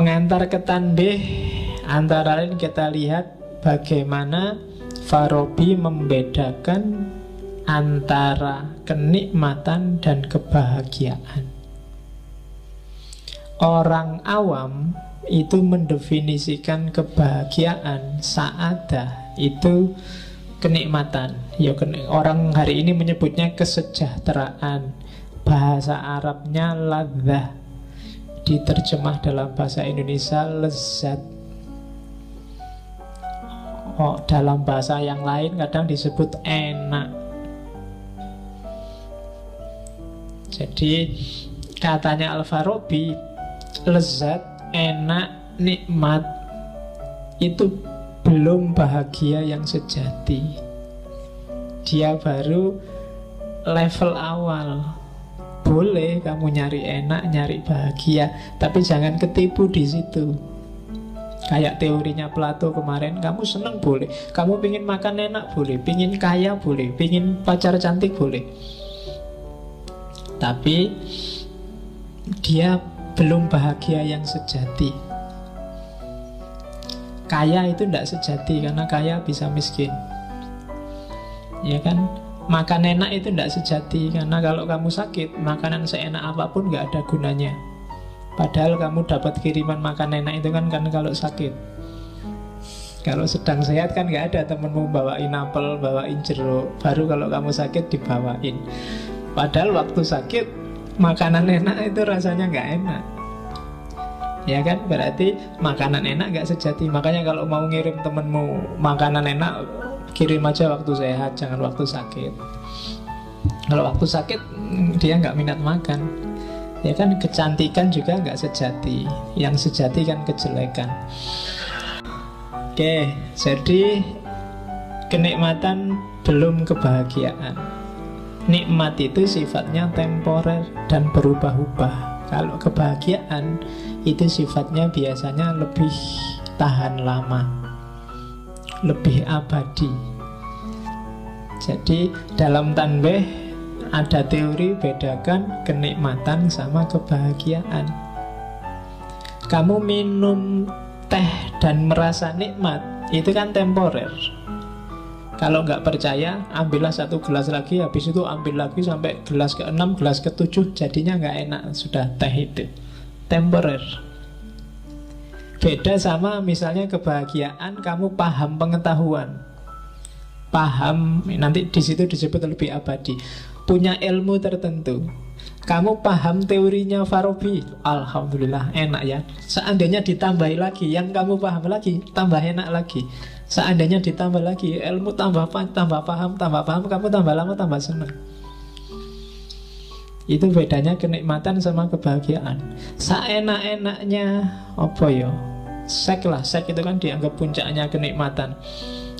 pengantar ke tanbih antara lain kita lihat bagaimana Farabi membedakan antara kenikmatan dan kebahagiaan. Orang awam itu mendefinisikan kebahagiaan saadah itu kenikmatan. Ya orang hari ini menyebutnya kesejahteraan. Bahasa Arabnya ladzah. Diterjemah dalam bahasa Indonesia lezat. Oh, dalam bahasa yang lain kadang disebut enak. Jadi katanya Al-Farabi lezat, enak, nikmat itu belum bahagia yang sejati. Dia baru level awal. Boleh kamu nyari enak, nyari bahagia, tapi jangan ketipu di situ. Kayak teorinya Plato kemarin, kamu seneng boleh, kamu pingin makan enak boleh, pingin kaya boleh, pingin pacar cantik boleh. Tapi dia belum bahagia yang sejati. Kaya itu tidak sejati karena kaya bisa miskin. Ya kan? Makan enak itu tidak sejati. Karena kalau kamu sakit Makanan seenak apa pun nggak ada gunanya. Padahal kamu dapat kiriman makan enak itu kan kan kalau sakit. Kalau sedang sehat kan nggak ada temenmu bawain apel, bawain jeruk. Baru kalau kamu sakit dibawain. Padahal waktu sakit Makanan enak itu rasanya nggak enak. Ya kan? Berarti makanan enak nggak sejati. Makanya kalau mau ngirim temenmu makanan enak Kirim aja waktu sehat, jangan waktu sakit. Kalau waktu sakit dia nggak minat makan. Ya kan kecantikan juga nggak sejati. Yang sejati kan kejelekan. Oke, jadi kenikmatan belum kebahagiaan. Nikmat itu sifatnya temporer dan berubah-ubah. Kalau kebahagiaan itu sifatnya biasanya lebih tahan lama lebih abadi. Jadi dalam tanbih ada teori bedakan kenikmatan sama kebahagiaan. Kamu minum teh dan merasa nikmat itu kan temporer. Kalau nggak percaya, ambillah satu gelas lagi, habis itu ambil lagi sampai gelas ke-6, gelas ke-7, jadinya nggak enak sudah teh itu. Temporer. Beda sama misalnya kebahagiaan kamu paham pengetahuan. Paham nanti di situ disebut lebih abadi. Punya ilmu tertentu. Kamu paham teorinya Farabi Alhamdulillah enak ya Seandainya ditambah lagi Yang kamu paham lagi Tambah enak lagi Seandainya ditambah lagi Ilmu tambah tambah paham Tambah paham Kamu tambah lama tambah senang Itu bedanya kenikmatan sama kebahagiaan Seenak-enaknya Apa ya sek lah sek itu kan dianggap puncaknya kenikmatan.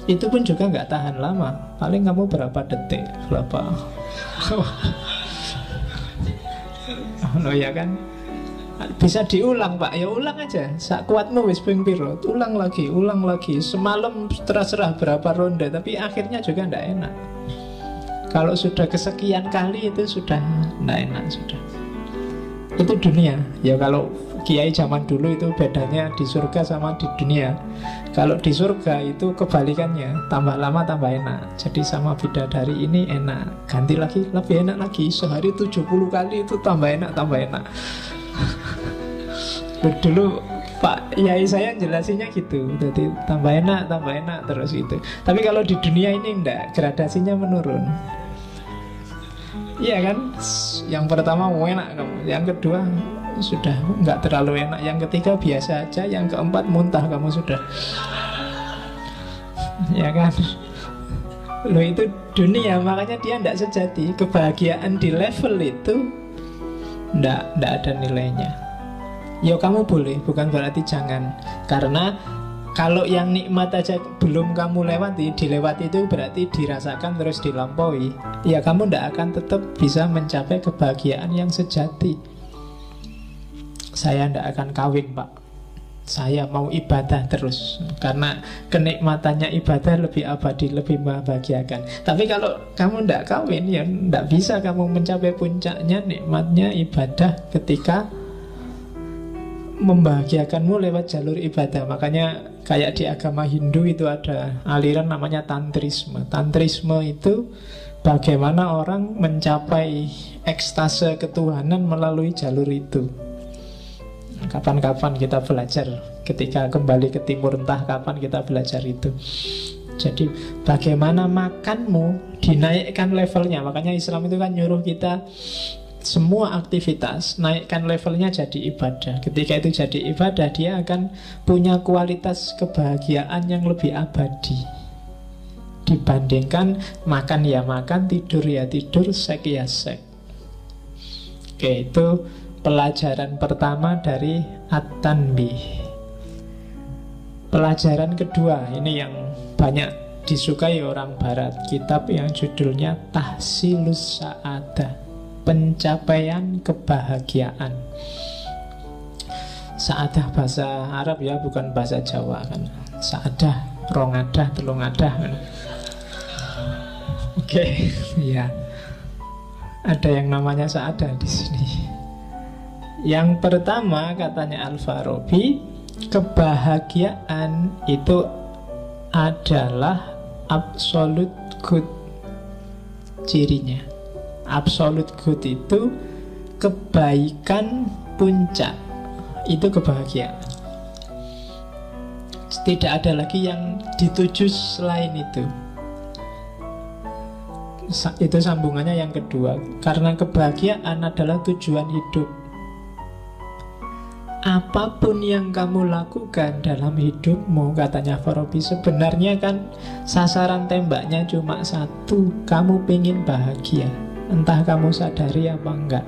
Itu pun juga nggak tahan lama. Paling kamu berapa detik? Berapa? Oh ya kan? Bisa diulang pak. Ya ulang aja. Sak kuatmu wis ping ulang lagi ulang lagi. Semalam terserah berapa ronde tapi akhirnya juga ndak enak. Kalau sudah kesekian kali itu sudah ndak enak sudah. Itu dunia. Ya kalau kiai zaman dulu itu bedanya di surga sama di dunia. Kalau di surga itu kebalikannya tambah lama tambah enak. Jadi sama bidadari ini enak. Ganti lagi lebih enak lagi. Sehari 70 kali itu tambah enak tambah enak. Dulu Pak Yai saya jelasinnya gitu. Jadi tambah enak, tambah enak terus itu Tapi kalau di dunia ini enggak Gradasinya menurun. Iya kan? Yang pertama enak kamu. Yang kedua sudah nggak terlalu enak. Yang ketiga biasa aja Yang keempat muntah kamu sudah. Ya kan? Loh itu dunia Makanya dia tidak sejati. Kebahagiaan di level itu Tidak, tidak ada nilainya. Ya kamu boleh Bukan berarti jangan. Karena kalau yang nikmat aja belum kamu lewati, dilewati itu berarti dirasakan terus dilampaui. Ya kamu tidak akan tetap bisa mencapai kebahagiaan yang sejati. Saya tidak akan kawin pak Saya mau ibadah terus Karena kenikmatannya ibadah lebih abadi Lebih membahagiakan Tapi kalau kamu tidak kawin Ya tidak bisa kamu mencapai puncaknya Nikmatnya ibadah ketika membahagiakanmu lewat jalur ibadah. Makanya kayak di agama Hindu itu ada aliran namanya tantrisme. Tantrisme itu bagaimana orang mencapai ekstase ketuhanan melalui jalur itu. Kapan-kapan kita belajar ketika kembali ke timur entah kapan kita belajar itu. Jadi bagaimana makanmu dinaikkan levelnya. Makanya Islam itu kan nyuruh kita semua aktivitas naikkan levelnya jadi ibadah. Ketika itu jadi ibadah, dia akan punya kualitas kebahagiaan yang lebih abadi dibandingkan makan ya makan, tidur ya tidur, sek ya sek. Oke, itu pelajaran pertama dari At-Tanbih. Pelajaran kedua, ini yang banyak disukai orang barat, kitab yang judulnya Tahsilus Sa'adah pencapaian kebahagiaan. Saadah bahasa Arab ya, bukan bahasa Jawa kan. Saadah, rongadah, telungadah kan. Oke, okay, ya. Ada yang namanya saadah di sini. Yang pertama katanya Al-Farabi, kebahagiaan itu adalah absolute good cirinya. Absolute good itu kebaikan puncak. Itu kebahagiaan. Tidak ada lagi yang dituju selain itu. Itu sambungannya yang kedua. Karena kebahagiaan adalah tujuan hidup apa pun yang kamu lakukan dalam hidupmu katanya Farabi sebenarnya kan sasaran tembaknya cuma satu. Kamu ingin bahagia. Entah kamu sadari apa enggak.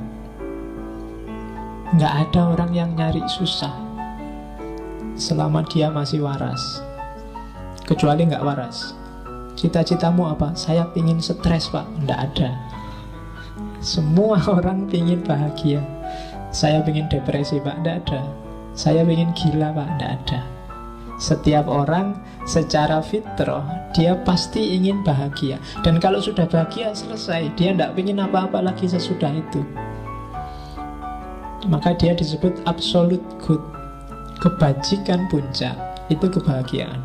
Enggak ada orang yang nyari susah Selama dia masih waras. Kecuali enggak waras. Cita-citamu apa? Saya pingin stres pak. Enggak ada. Semua orang pingin bahagia Saya pingin depresi pak. Enggak ada. Saya pingin gila pak. Enggak ada. Setiap orang secara fitrah dia pasti ingin bahagia. Dan kalau sudah bahagia selesai. Dia tidak ingin apa-apa lagi sesudah itu. Maka dia disebut absolute good. Kebajikan puncak itu kebahagiaan.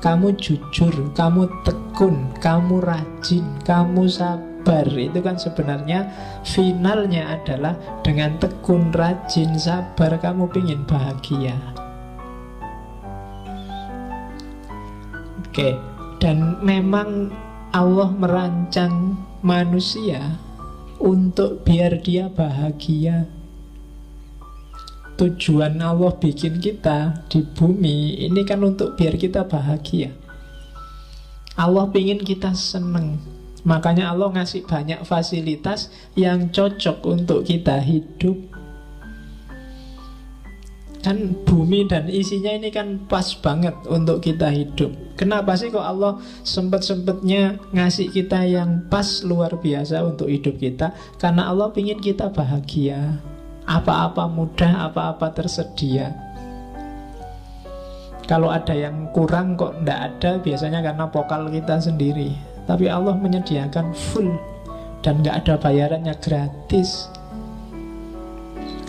Kamu jujur, kamu tekun, kamu rajin, kamu sabar Itu kan sebenarnya finalnya adalah dengan tekun, rajin, sabar Kamu ingin bahagia Oke, dan memang Allah merancang manusia untuk biar dia bahagia. Tujuan Allah bikin kita di bumi ini kan untuk biar kita bahagia. Allah ingin kita seneng. Makanya Allah ngasih banyak fasilitas yang cocok untuk kita hidup. Kan bumi dan isinya ini kan pas banget untuk kita hidup. Kenapa sih kok Allah sempet-sempetnya ngasih kita yang pas luar biasa untuk hidup kita? Karena Allah ingin kita bahagia. Apa-apa mudah, apa-apa tersedia. Kalau ada yang kurang kok ndak ada Biasanya karena pokal kita sendiri Tapi Allah menyediakan full Dan nggak ada bayarannya gratis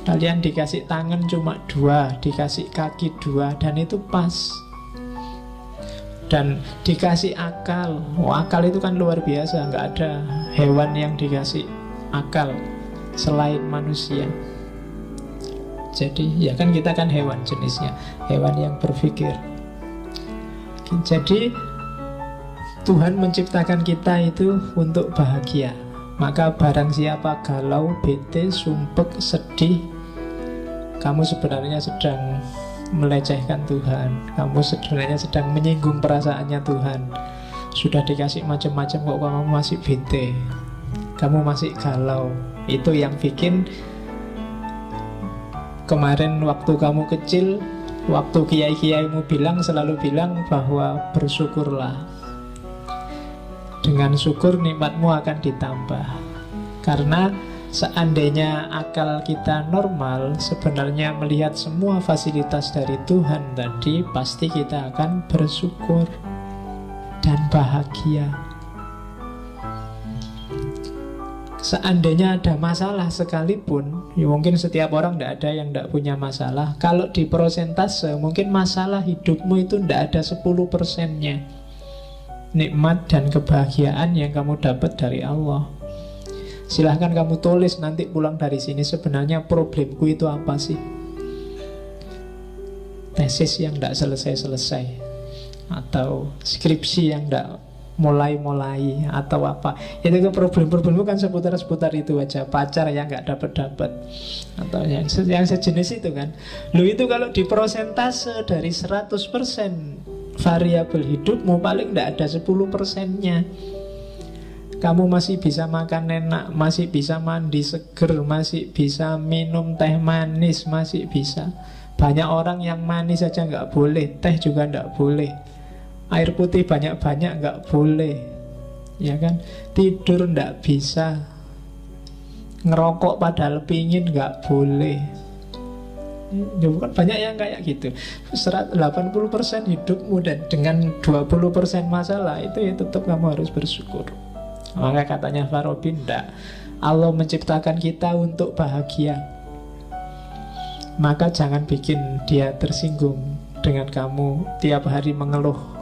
Kalian dikasih tangan cuma dua, dikasih kaki dua, dan itu pas. Dan dikasih akal, oh, akal itu kan luar biasa, nggak ada hewan yang dikasih akal selain manusia. Jadi ya kan kita kan hewan jenisnya, hewan yang berpikir. Jadi Tuhan menciptakan kita itu untuk bahagia. Maka barang siapa galau, bete, sumpek, sedih Kamu sebenarnya sedang melecehkan Tuhan. Kamu sebenarnya sedang menyinggung perasaannya Tuhan. Sudah dikasih macam-macam kok kamu masih bete. Kamu masih galau. Itu yang bikin Kemarin waktu kamu kecil Waktu kiai-kiaimu bilang selalu bilang bahwa bersyukurlah dengan syukur nikmatmu akan ditambah. Karena seandainya akal kita normal Sebenarnya melihat semua fasilitas dari Tuhan tadi Pasti kita akan bersyukur Dan bahagia. Seandainya ada masalah sekalipun ya Mungkin setiap orang tidak ada yang tidak punya masalah. Kalau di prosentase Mungkin masalah hidupmu itu tidak ada 10 persennya Nikmat dan kebahagiaan yang kamu dapat dari Allah. Silahkan kamu tulis nanti pulang dari sini Sebenarnya problemku itu apa sih? Tesis yang tidak selesai-selesai Atau skripsi yang tidak mulai-mulai atau apa. Itu kan problem-problem kan seputar-seputar itu aja pacar yang nggak dapat-dapat atau yang, yang sejenis itu kan. Lu itu kalau di prosentase dari 100% variabel hidupmu paling nggak ada 10 persennya kamu masih bisa makan enak, masih bisa mandi seger, masih bisa minum teh manis, masih bisa. Banyak orang yang manis saja nggak boleh, teh juga nggak boleh. Air putih banyak-banyak nggak boleh Ya kan Tidur nggak bisa Ngerokok padahal pingin nggak boleh Ya bukan banyak yang kayak gitu 80% hidupmu dan dengan 20% masalah Itu ya tetap kamu harus bersyukur Maka katanya Farabi Tidak Allah menciptakan kita untuk bahagia Maka jangan bikin dia tersinggung Dengan kamu tiap hari mengeluh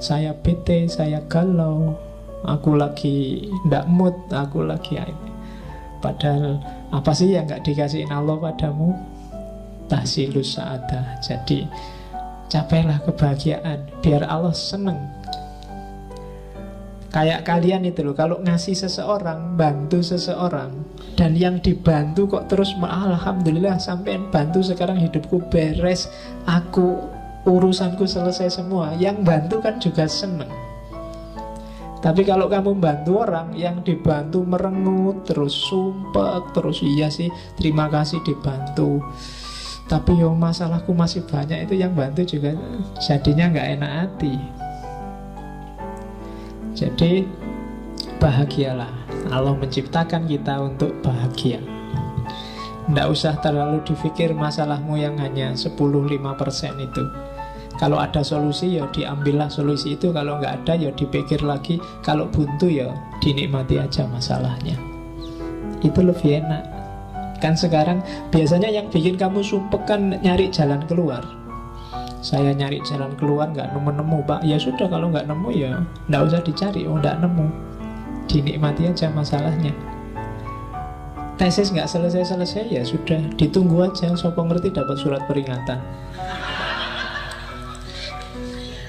saya bete, saya galau, aku lagi ndak mood, aku lagi ini. Padahal apa sih yang nggak dikasihin Allah padamu? Tahsilus sa'adah. Jadi capailah kebahagiaan biar Allah seneng. Kayak kalian itu loh, kalau ngasih seseorang, bantu seseorang, dan yang dibantu kok terus, alhamdulillah sampai bantu sekarang hidupku beres, aku urusanku selesai semua Yang bantu kan juga seneng Tapi kalau kamu bantu orang Yang dibantu merengut Terus sumpah Terus iya sih terima kasih dibantu Tapi yo masalahku masih banyak Itu yang bantu juga Jadinya nggak enak hati. Jadi Bahagialah. Allah menciptakan kita untuk bahagia. Tidak usah terlalu dipikir masalahmu yang hanya 10-5% itu. Kalau ada solusi ya diambillah solusi itu. Kalau nggak ada ya dipikir lagi. Kalau buntu ya dinikmati aja masalahnya. Itu lebih enak Kan sekarang biasanya yang bikin kamu sumpek kan nyari jalan keluar. Saya nyari jalan keluar nggak nemu-nemu. Pak Ya sudah kalau nggak nemu ya nggak usah dicari. Oh nggak nemu. Dinikmati aja masalahnya. Tesis nggak selesai-selesai ya sudah. Ditunggu aja Sopo ngerti dapat surat peringatan.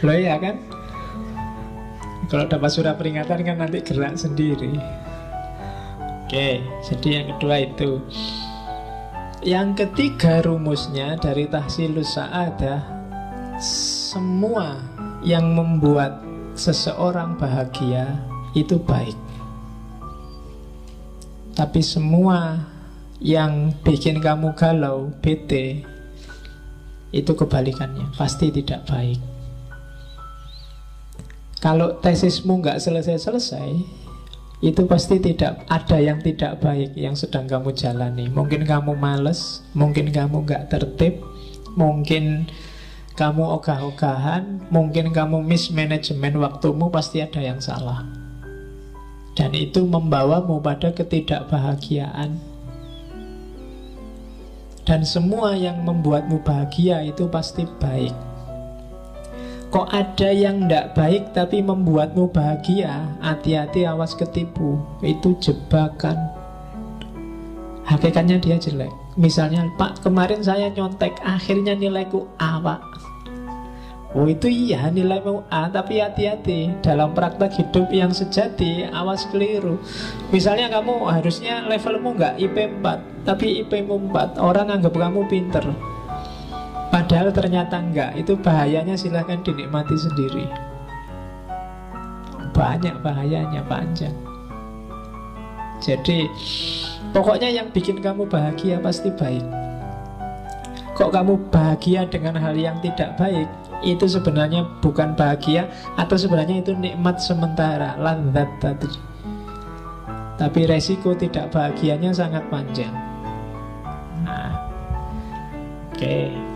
Loh ya kan? Kalau dapat surat peringatan kan nanti gerak sendiri. Oke, jadi yang kedua itu. Yang ketiga rumusnya dari tahsilus sa'adah Semua yang membuat seseorang bahagia itu baik. Tapi semua yang bikin kamu galau, bete Itu kebalikannya, pasti tidak baik. Kalau tesismu nggak selesai-selesai, itu pasti tidak ada yang tidak baik yang sedang kamu jalani. Mungkin kamu males, mungkin kamu nggak tertib, mungkin kamu ogah-ogahan, mungkin kamu mismanajemen waktumu, pasti ada yang salah. Dan itu membawamu pada ketidakbahagiaan. Dan semua yang membuatmu bahagia itu pasti baik. Kok ada yang tidak baik tapi membuatmu bahagia? Hati-hati awas ketipu. Itu jebakan. Hakikatnya dia jelek. Misalnya Pak kemarin saya nyontek Akhirnya nilaiku A Pak. Oh itu iya nilaimu A Tapi hati-hati. Dalam praktek hidup yang sejati Awas keliru. Misalnya kamu harusnya levelmu nggak IP 4 Tapi IP 4 Orang anggap kamu pinter Padahal ternyata enggak. Itu bahayanya silahkan dinikmati sendiri. Banyak bahayanya panjang. Jadi Pokoknya yang bikin kamu bahagia pasti baik. Kok kamu bahagia dengan hal yang tidak baik? Itu sebenarnya bukan bahagia Atau sebenarnya itu nikmat sementara. Landat tadi. Tapi resiko tidak bahagianya sangat panjang. Nah Oke. okay.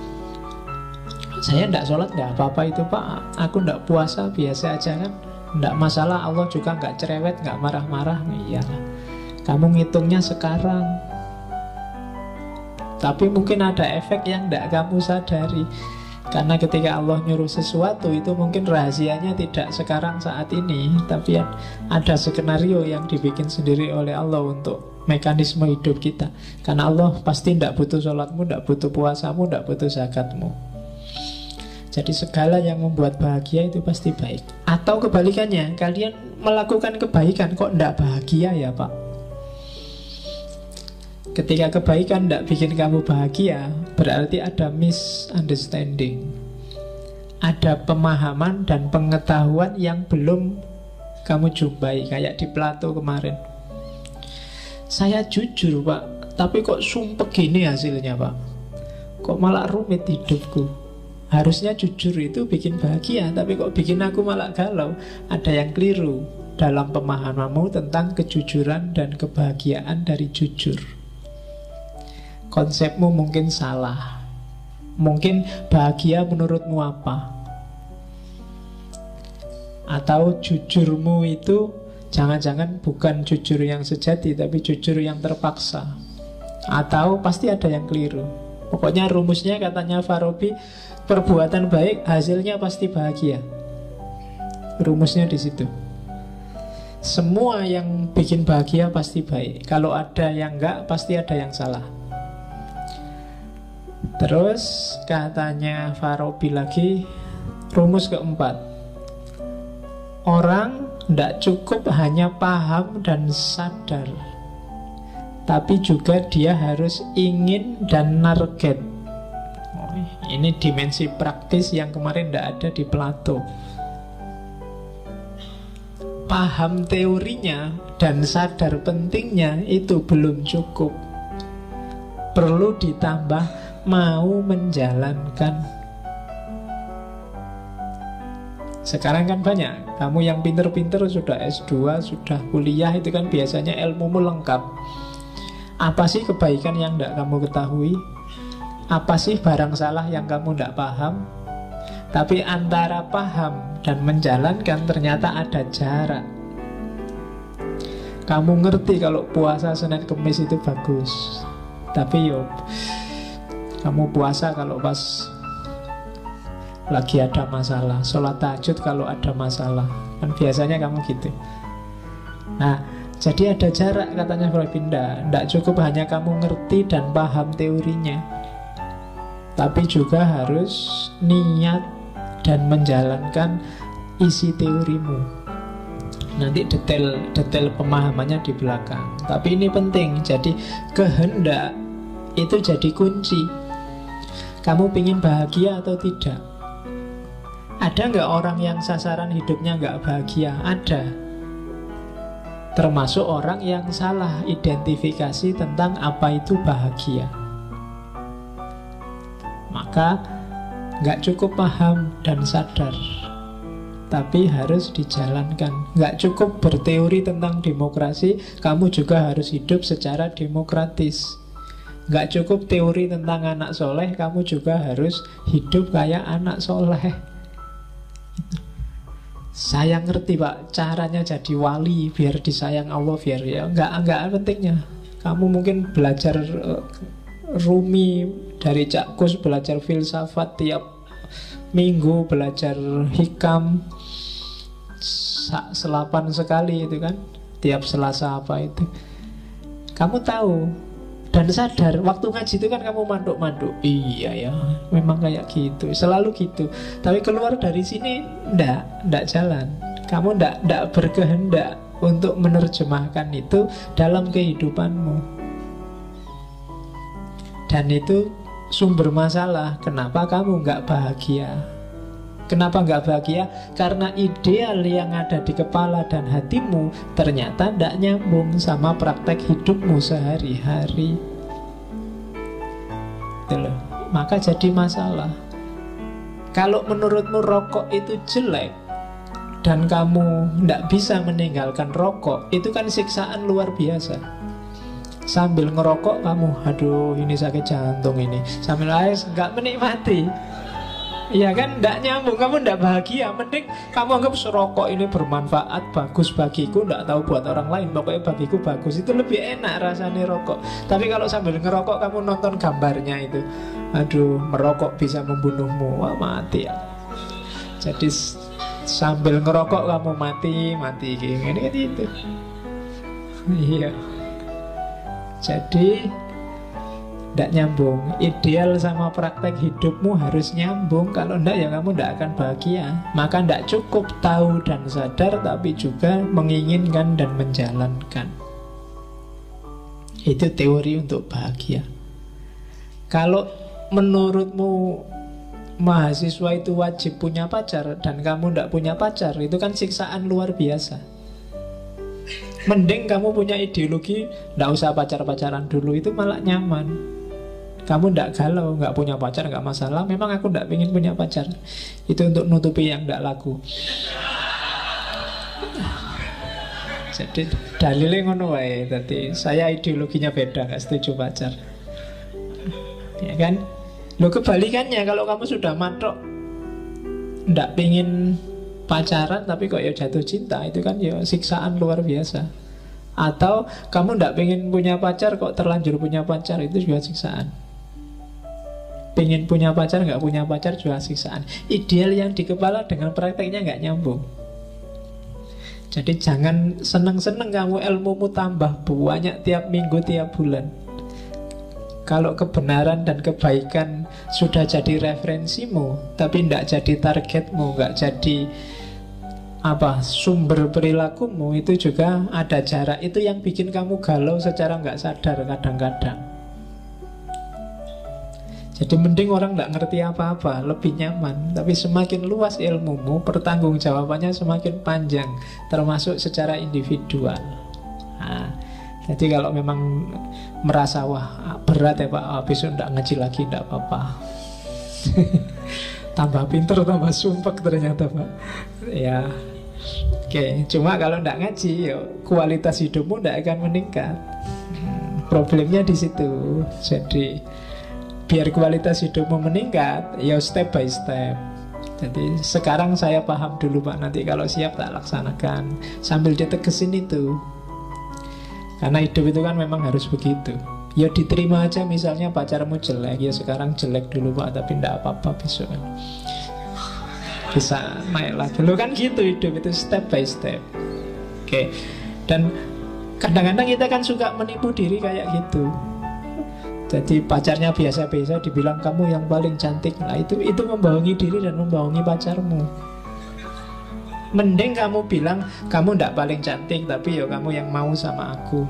Saya tidak sholat tidak apa-apa itu pak. Aku tidak puasa biasa aja kan. Tidak masalah Allah juga nggak cerewet nggak marah-marah. Iyalah Kamu ngitungnya sekarang. Tapi mungkin ada efek yang tidak kamu sadari. Karena ketika Allah nyuruh sesuatu itu mungkin rahasianya tidak sekarang saat ini. Tapi ada skenario yang dibikin sendiri oleh Allah untuk mekanisme hidup kita. Karena Allah pasti tidak butuh sholatmu, tidak butuh puasamu, tidak butuh zakatmu jadi segala yang membuat bahagia itu pasti baik. Atau kebalikannya Kalian melakukan kebaikan Kok tidak bahagia ya pak? Ketika kebaikan tidak bikin kamu bahagia Berarti ada misunderstanding. Ada pemahaman dan pengetahuan yang belum kamu jumpai Kayak di Plato kemarin. Saya jujur pak Tapi kok sumpah gini hasilnya pak? Kok malah rumit hidupku Harusnya jujur itu bikin bahagia Tapi kok bikin aku malah galau? Ada yang keliru dalam pemahamanmu tentang kejujuran dan kebahagiaan dari jujur. Konsepmu mungkin salah. Mungkin bahagia menurutmu apa? Atau jujurmu itu Jangan-jangan bukan jujur yang sejati Tapi jujur yang terpaksa? Atau pasti ada yang keliru. Pokoknya rumusnya katanya Farabi perbuatan baik hasilnya pasti bahagia. Rumusnya di situ. Semua yang bikin bahagia pasti baik. Kalau ada yang enggak, pasti ada yang salah. Terus katanya Farabi lagi rumus keempat. Orang tidak cukup hanya paham dan sadar Tapi juga dia harus ingin dan target ini dimensi praktis yang kemarin tidak ada di Plato. Paham teorinya dan sadar pentingnya itu belum cukup. Perlu ditambah mau menjalankan. Sekarang kan banyak Kamu yang pinter-pinter sudah S2 Sudah kuliah itu kan biasanya ilmumu lengkap Apa sih kebaikan yang tidak kamu ketahui apa sih barang salah yang kamu tidak paham? Tapi antara paham dan menjalankan ternyata ada jarak. Kamu ngerti kalau puasa Senin Kemis itu bagus. Tapi yo kamu puasa kalau pas lagi ada masalah Sholat tahajud kalau ada masalah Kan biasanya kamu gitu Nah jadi ada jarak katanya Pindah Tidak cukup hanya kamu ngerti dan paham teorinya tapi juga harus niat dan menjalankan isi teorimu. Nanti detail-detail pemahamannya di belakang. Tapi ini penting. Jadi kehendak itu jadi kunci. Kamu ingin bahagia atau tidak? Ada nggak orang yang sasaran hidupnya nggak bahagia? Ada. Termasuk orang yang salah identifikasi tentang apa itu bahagia. Maka nggak cukup paham dan sadar tapi harus dijalankan. Nggak cukup berteori tentang demokrasi, kamu juga harus hidup secara demokratis. Nggak cukup teori tentang anak soleh, kamu juga harus hidup kayak anak soleh. Saya ngerti pak, caranya jadi wali biar disayang Allah biar ya nggak nggak pentingnya. Kamu mungkin belajar uh, Rumi dari Cak Kus belajar filsafat tiap minggu belajar hikam selapan sekali itu kan tiap selasa apa itu. Kamu tahu dan sadar waktu ngaji itu kan kamu manduk-manduk iya ya memang kayak gitu selalu gitu. Tapi keluar dari sini ndak ndak jalan. Kamu ndak ndak berkehendak untuk menerjemahkan itu dalam kehidupanmu dan itu sumber masalah Kenapa kamu nggak bahagia? Kenapa nggak bahagia? Karena ideal yang ada di kepala dan hatimu Ternyata tidak nyambung sama praktek hidupmu sehari-hari. Maka jadi masalah. Kalau menurutmu rokok itu jelek Dan kamu tidak bisa meninggalkan rokok Itu kan siksaan luar biasa Sambil ngerokok kamu Aduh ini sakit jantung ini. Sambil air nggak menikmati. Iya kan, tidak nyambung, kamu tidak bahagia Mending kamu anggap serokok ini bermanfaat Bagus bagiku, tidak tahu buat orang lain Pokoknya bagiku bagus, itu lebih enak rasanya rokok. Tapi kalau sambil ngerokok kamu nonton gambarnya itu Aduh, merokok bisa membunuhmu. Wah mati ya Jadi sambil ngerokok kamu mati, mati Ini kan itu Iya Jadi tidak nyambung. Ideal sama praktek hidupmu harus nyambung. Kalau tidak ya kamu tidak akan bahagia. Maka tidak cukup tahu dan sadar Tapi juga menginginkan dan menjalankan. Itu teori untuk bahagia. Kalau menurutmu mahasiswa itu wajib punya pacar Dan kamu tidak punya pacar Itu kan siksaan luar biasa Mending kamu punya ideologi Tidak usah pacar-pacaran dulu Itu malah nyaman kamu tidak galau, nggak punya pacar, nggak masalah. Memang aku tidak ingin punya pacar. Itu untuk nutupi yang tidak laku. Jadi dalilnya ngono wae. Tadi saya ideologinya beda, nggak setuju pacar. Ya kan? Lo kebalikannya kalau kamu sudah matok, tidak ingin pacaran tapi kok ya jatuh cinta itu kan ya siksaan luar biasa. Atau kamu tidak ingin punya pacar kok terlanjur punya pacar itu juga siksaan. Pengen punya pacar, nggak punya pacar juga siksaan Ideal yang di kepala dengan prakteknya nggak nyambung Jadi jangan seneng-seneng kamu ilmumu tambah banyak tiap minggu, tiap bulan kalau kebenaran dan kebaikan sudah jadi referensimu, tapi tidak jadi targetmu, nggak jadi apa sumber perilakumu, itu juga ada jarak. Itu yang bikin kamu galau secara nggak sadar kadang-kadang. Jadi mending orang nggak ngerti apa-apa, lebih nyaman. Tapi semakin luas ilmumu, pertanggung jawabannya semakin panjang, termasuk secara individual. Nah, jadi kalau memang merasa wah berat ya Pak, habis itu nggak ngaji lagi nggak apa-apa. tambah pinter, tambah sumpek ternyata Pak. Ya, Oke, cuma kalau nggak ngaji, yuk, kualitas hidupmu nggak akan meningkat. Problemnya di situ. Jadi biar kualitas hidupmu meningkat, ya step by step. Jadi sekarang saya paham dulu Pak, nanti kalau siap tak laksanakan sambil ditegesin itu. Karena hidup itu kan memang harus begitu. Ya diterima aja misalnya pacarmu jelek, ya sekarang jelek dulu Pak, tapi tidak apa-apa besok. Bisa naik lagi. Dulu kan gitu hidup itu step by step. Oke. Dan kadang-kadang kita kan suka menipu diri kayak gitu. Jadi pacarnya biasa-biasa dibilang kamu yang paling cantik. Nah itu itu membohongi diri dan membohongi pacarmu. Mending kamu bilang kamu tidak paling cantik tapi ya kamu yang mau sama aku.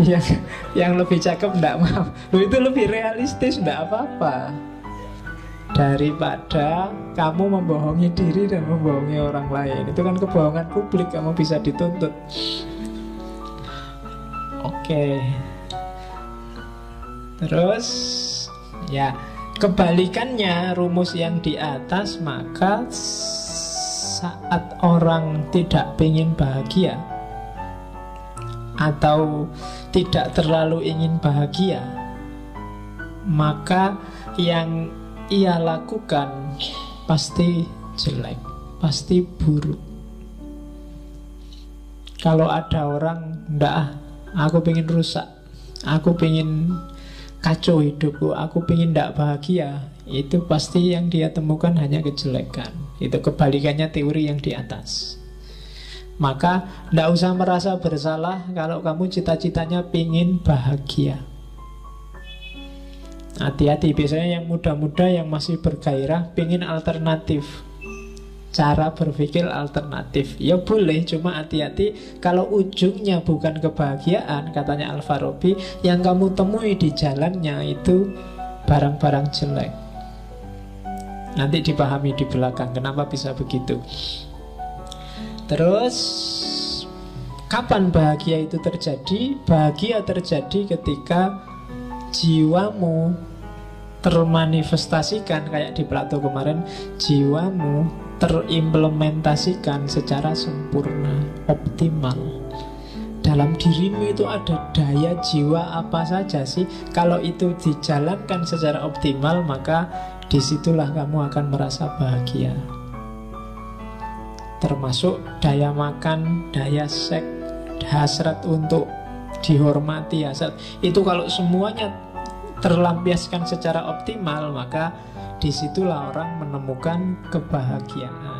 yang yang lebih cakep tidak mau. Loh, itu lebih realistis tidak apa-apa daripada kamu membohongi diri dan membohongi orang lain. Itu kan kebohongan publik kamu bisa dituntut. Oke. Terus ya kebalikannya rumus yang di atas maka saat orang tidak ingin bahagia atau tidak terlalu ingin bahagia maka yang ia lakukan pasti jelek, pasti buruk. Kalau ada orang ndak Aku pengen rusak Aku pengen kacau hidupku Aku pengen tidak bahagia Itu pasti yang dia temukan hanya kejelekan. Itu kebalikannya teori yang di atas. Maka tidak usah merasa bersalah Kalau kamu cita-citanya pengen bahagia Hati-hati Biasanya yang muda-muda yang masih bergairah Pengen alternatif cara berpikir alternatif. Ya boleh, cuma hati-hati kalau ujungnya bukan kebahagiaan, katanya Al-Farabi, yang kamu temui di jalannya itu barang-barang jelek. Nanti dipahami di belakang kenapa bisa begitu. Terus kapan bahagia itu terjadi? Bahagia terjadi ketika jiwamu termanifestasikan kayak di Plato kemarin terimplementasikan secara sempurna, optimal. dalam dirimu itu ada daya jiwa apa saja sih? Kalau itu dijalankan secara optimal, maka di situlah kamu akan merasa bahagia. Termasuk daya makan, daya seks, hasrat untuk dihormati, hasrat. Itu kalau semuanya terlampiaskan secara optimal, maka di situlah orang menemukan kebahagiaan.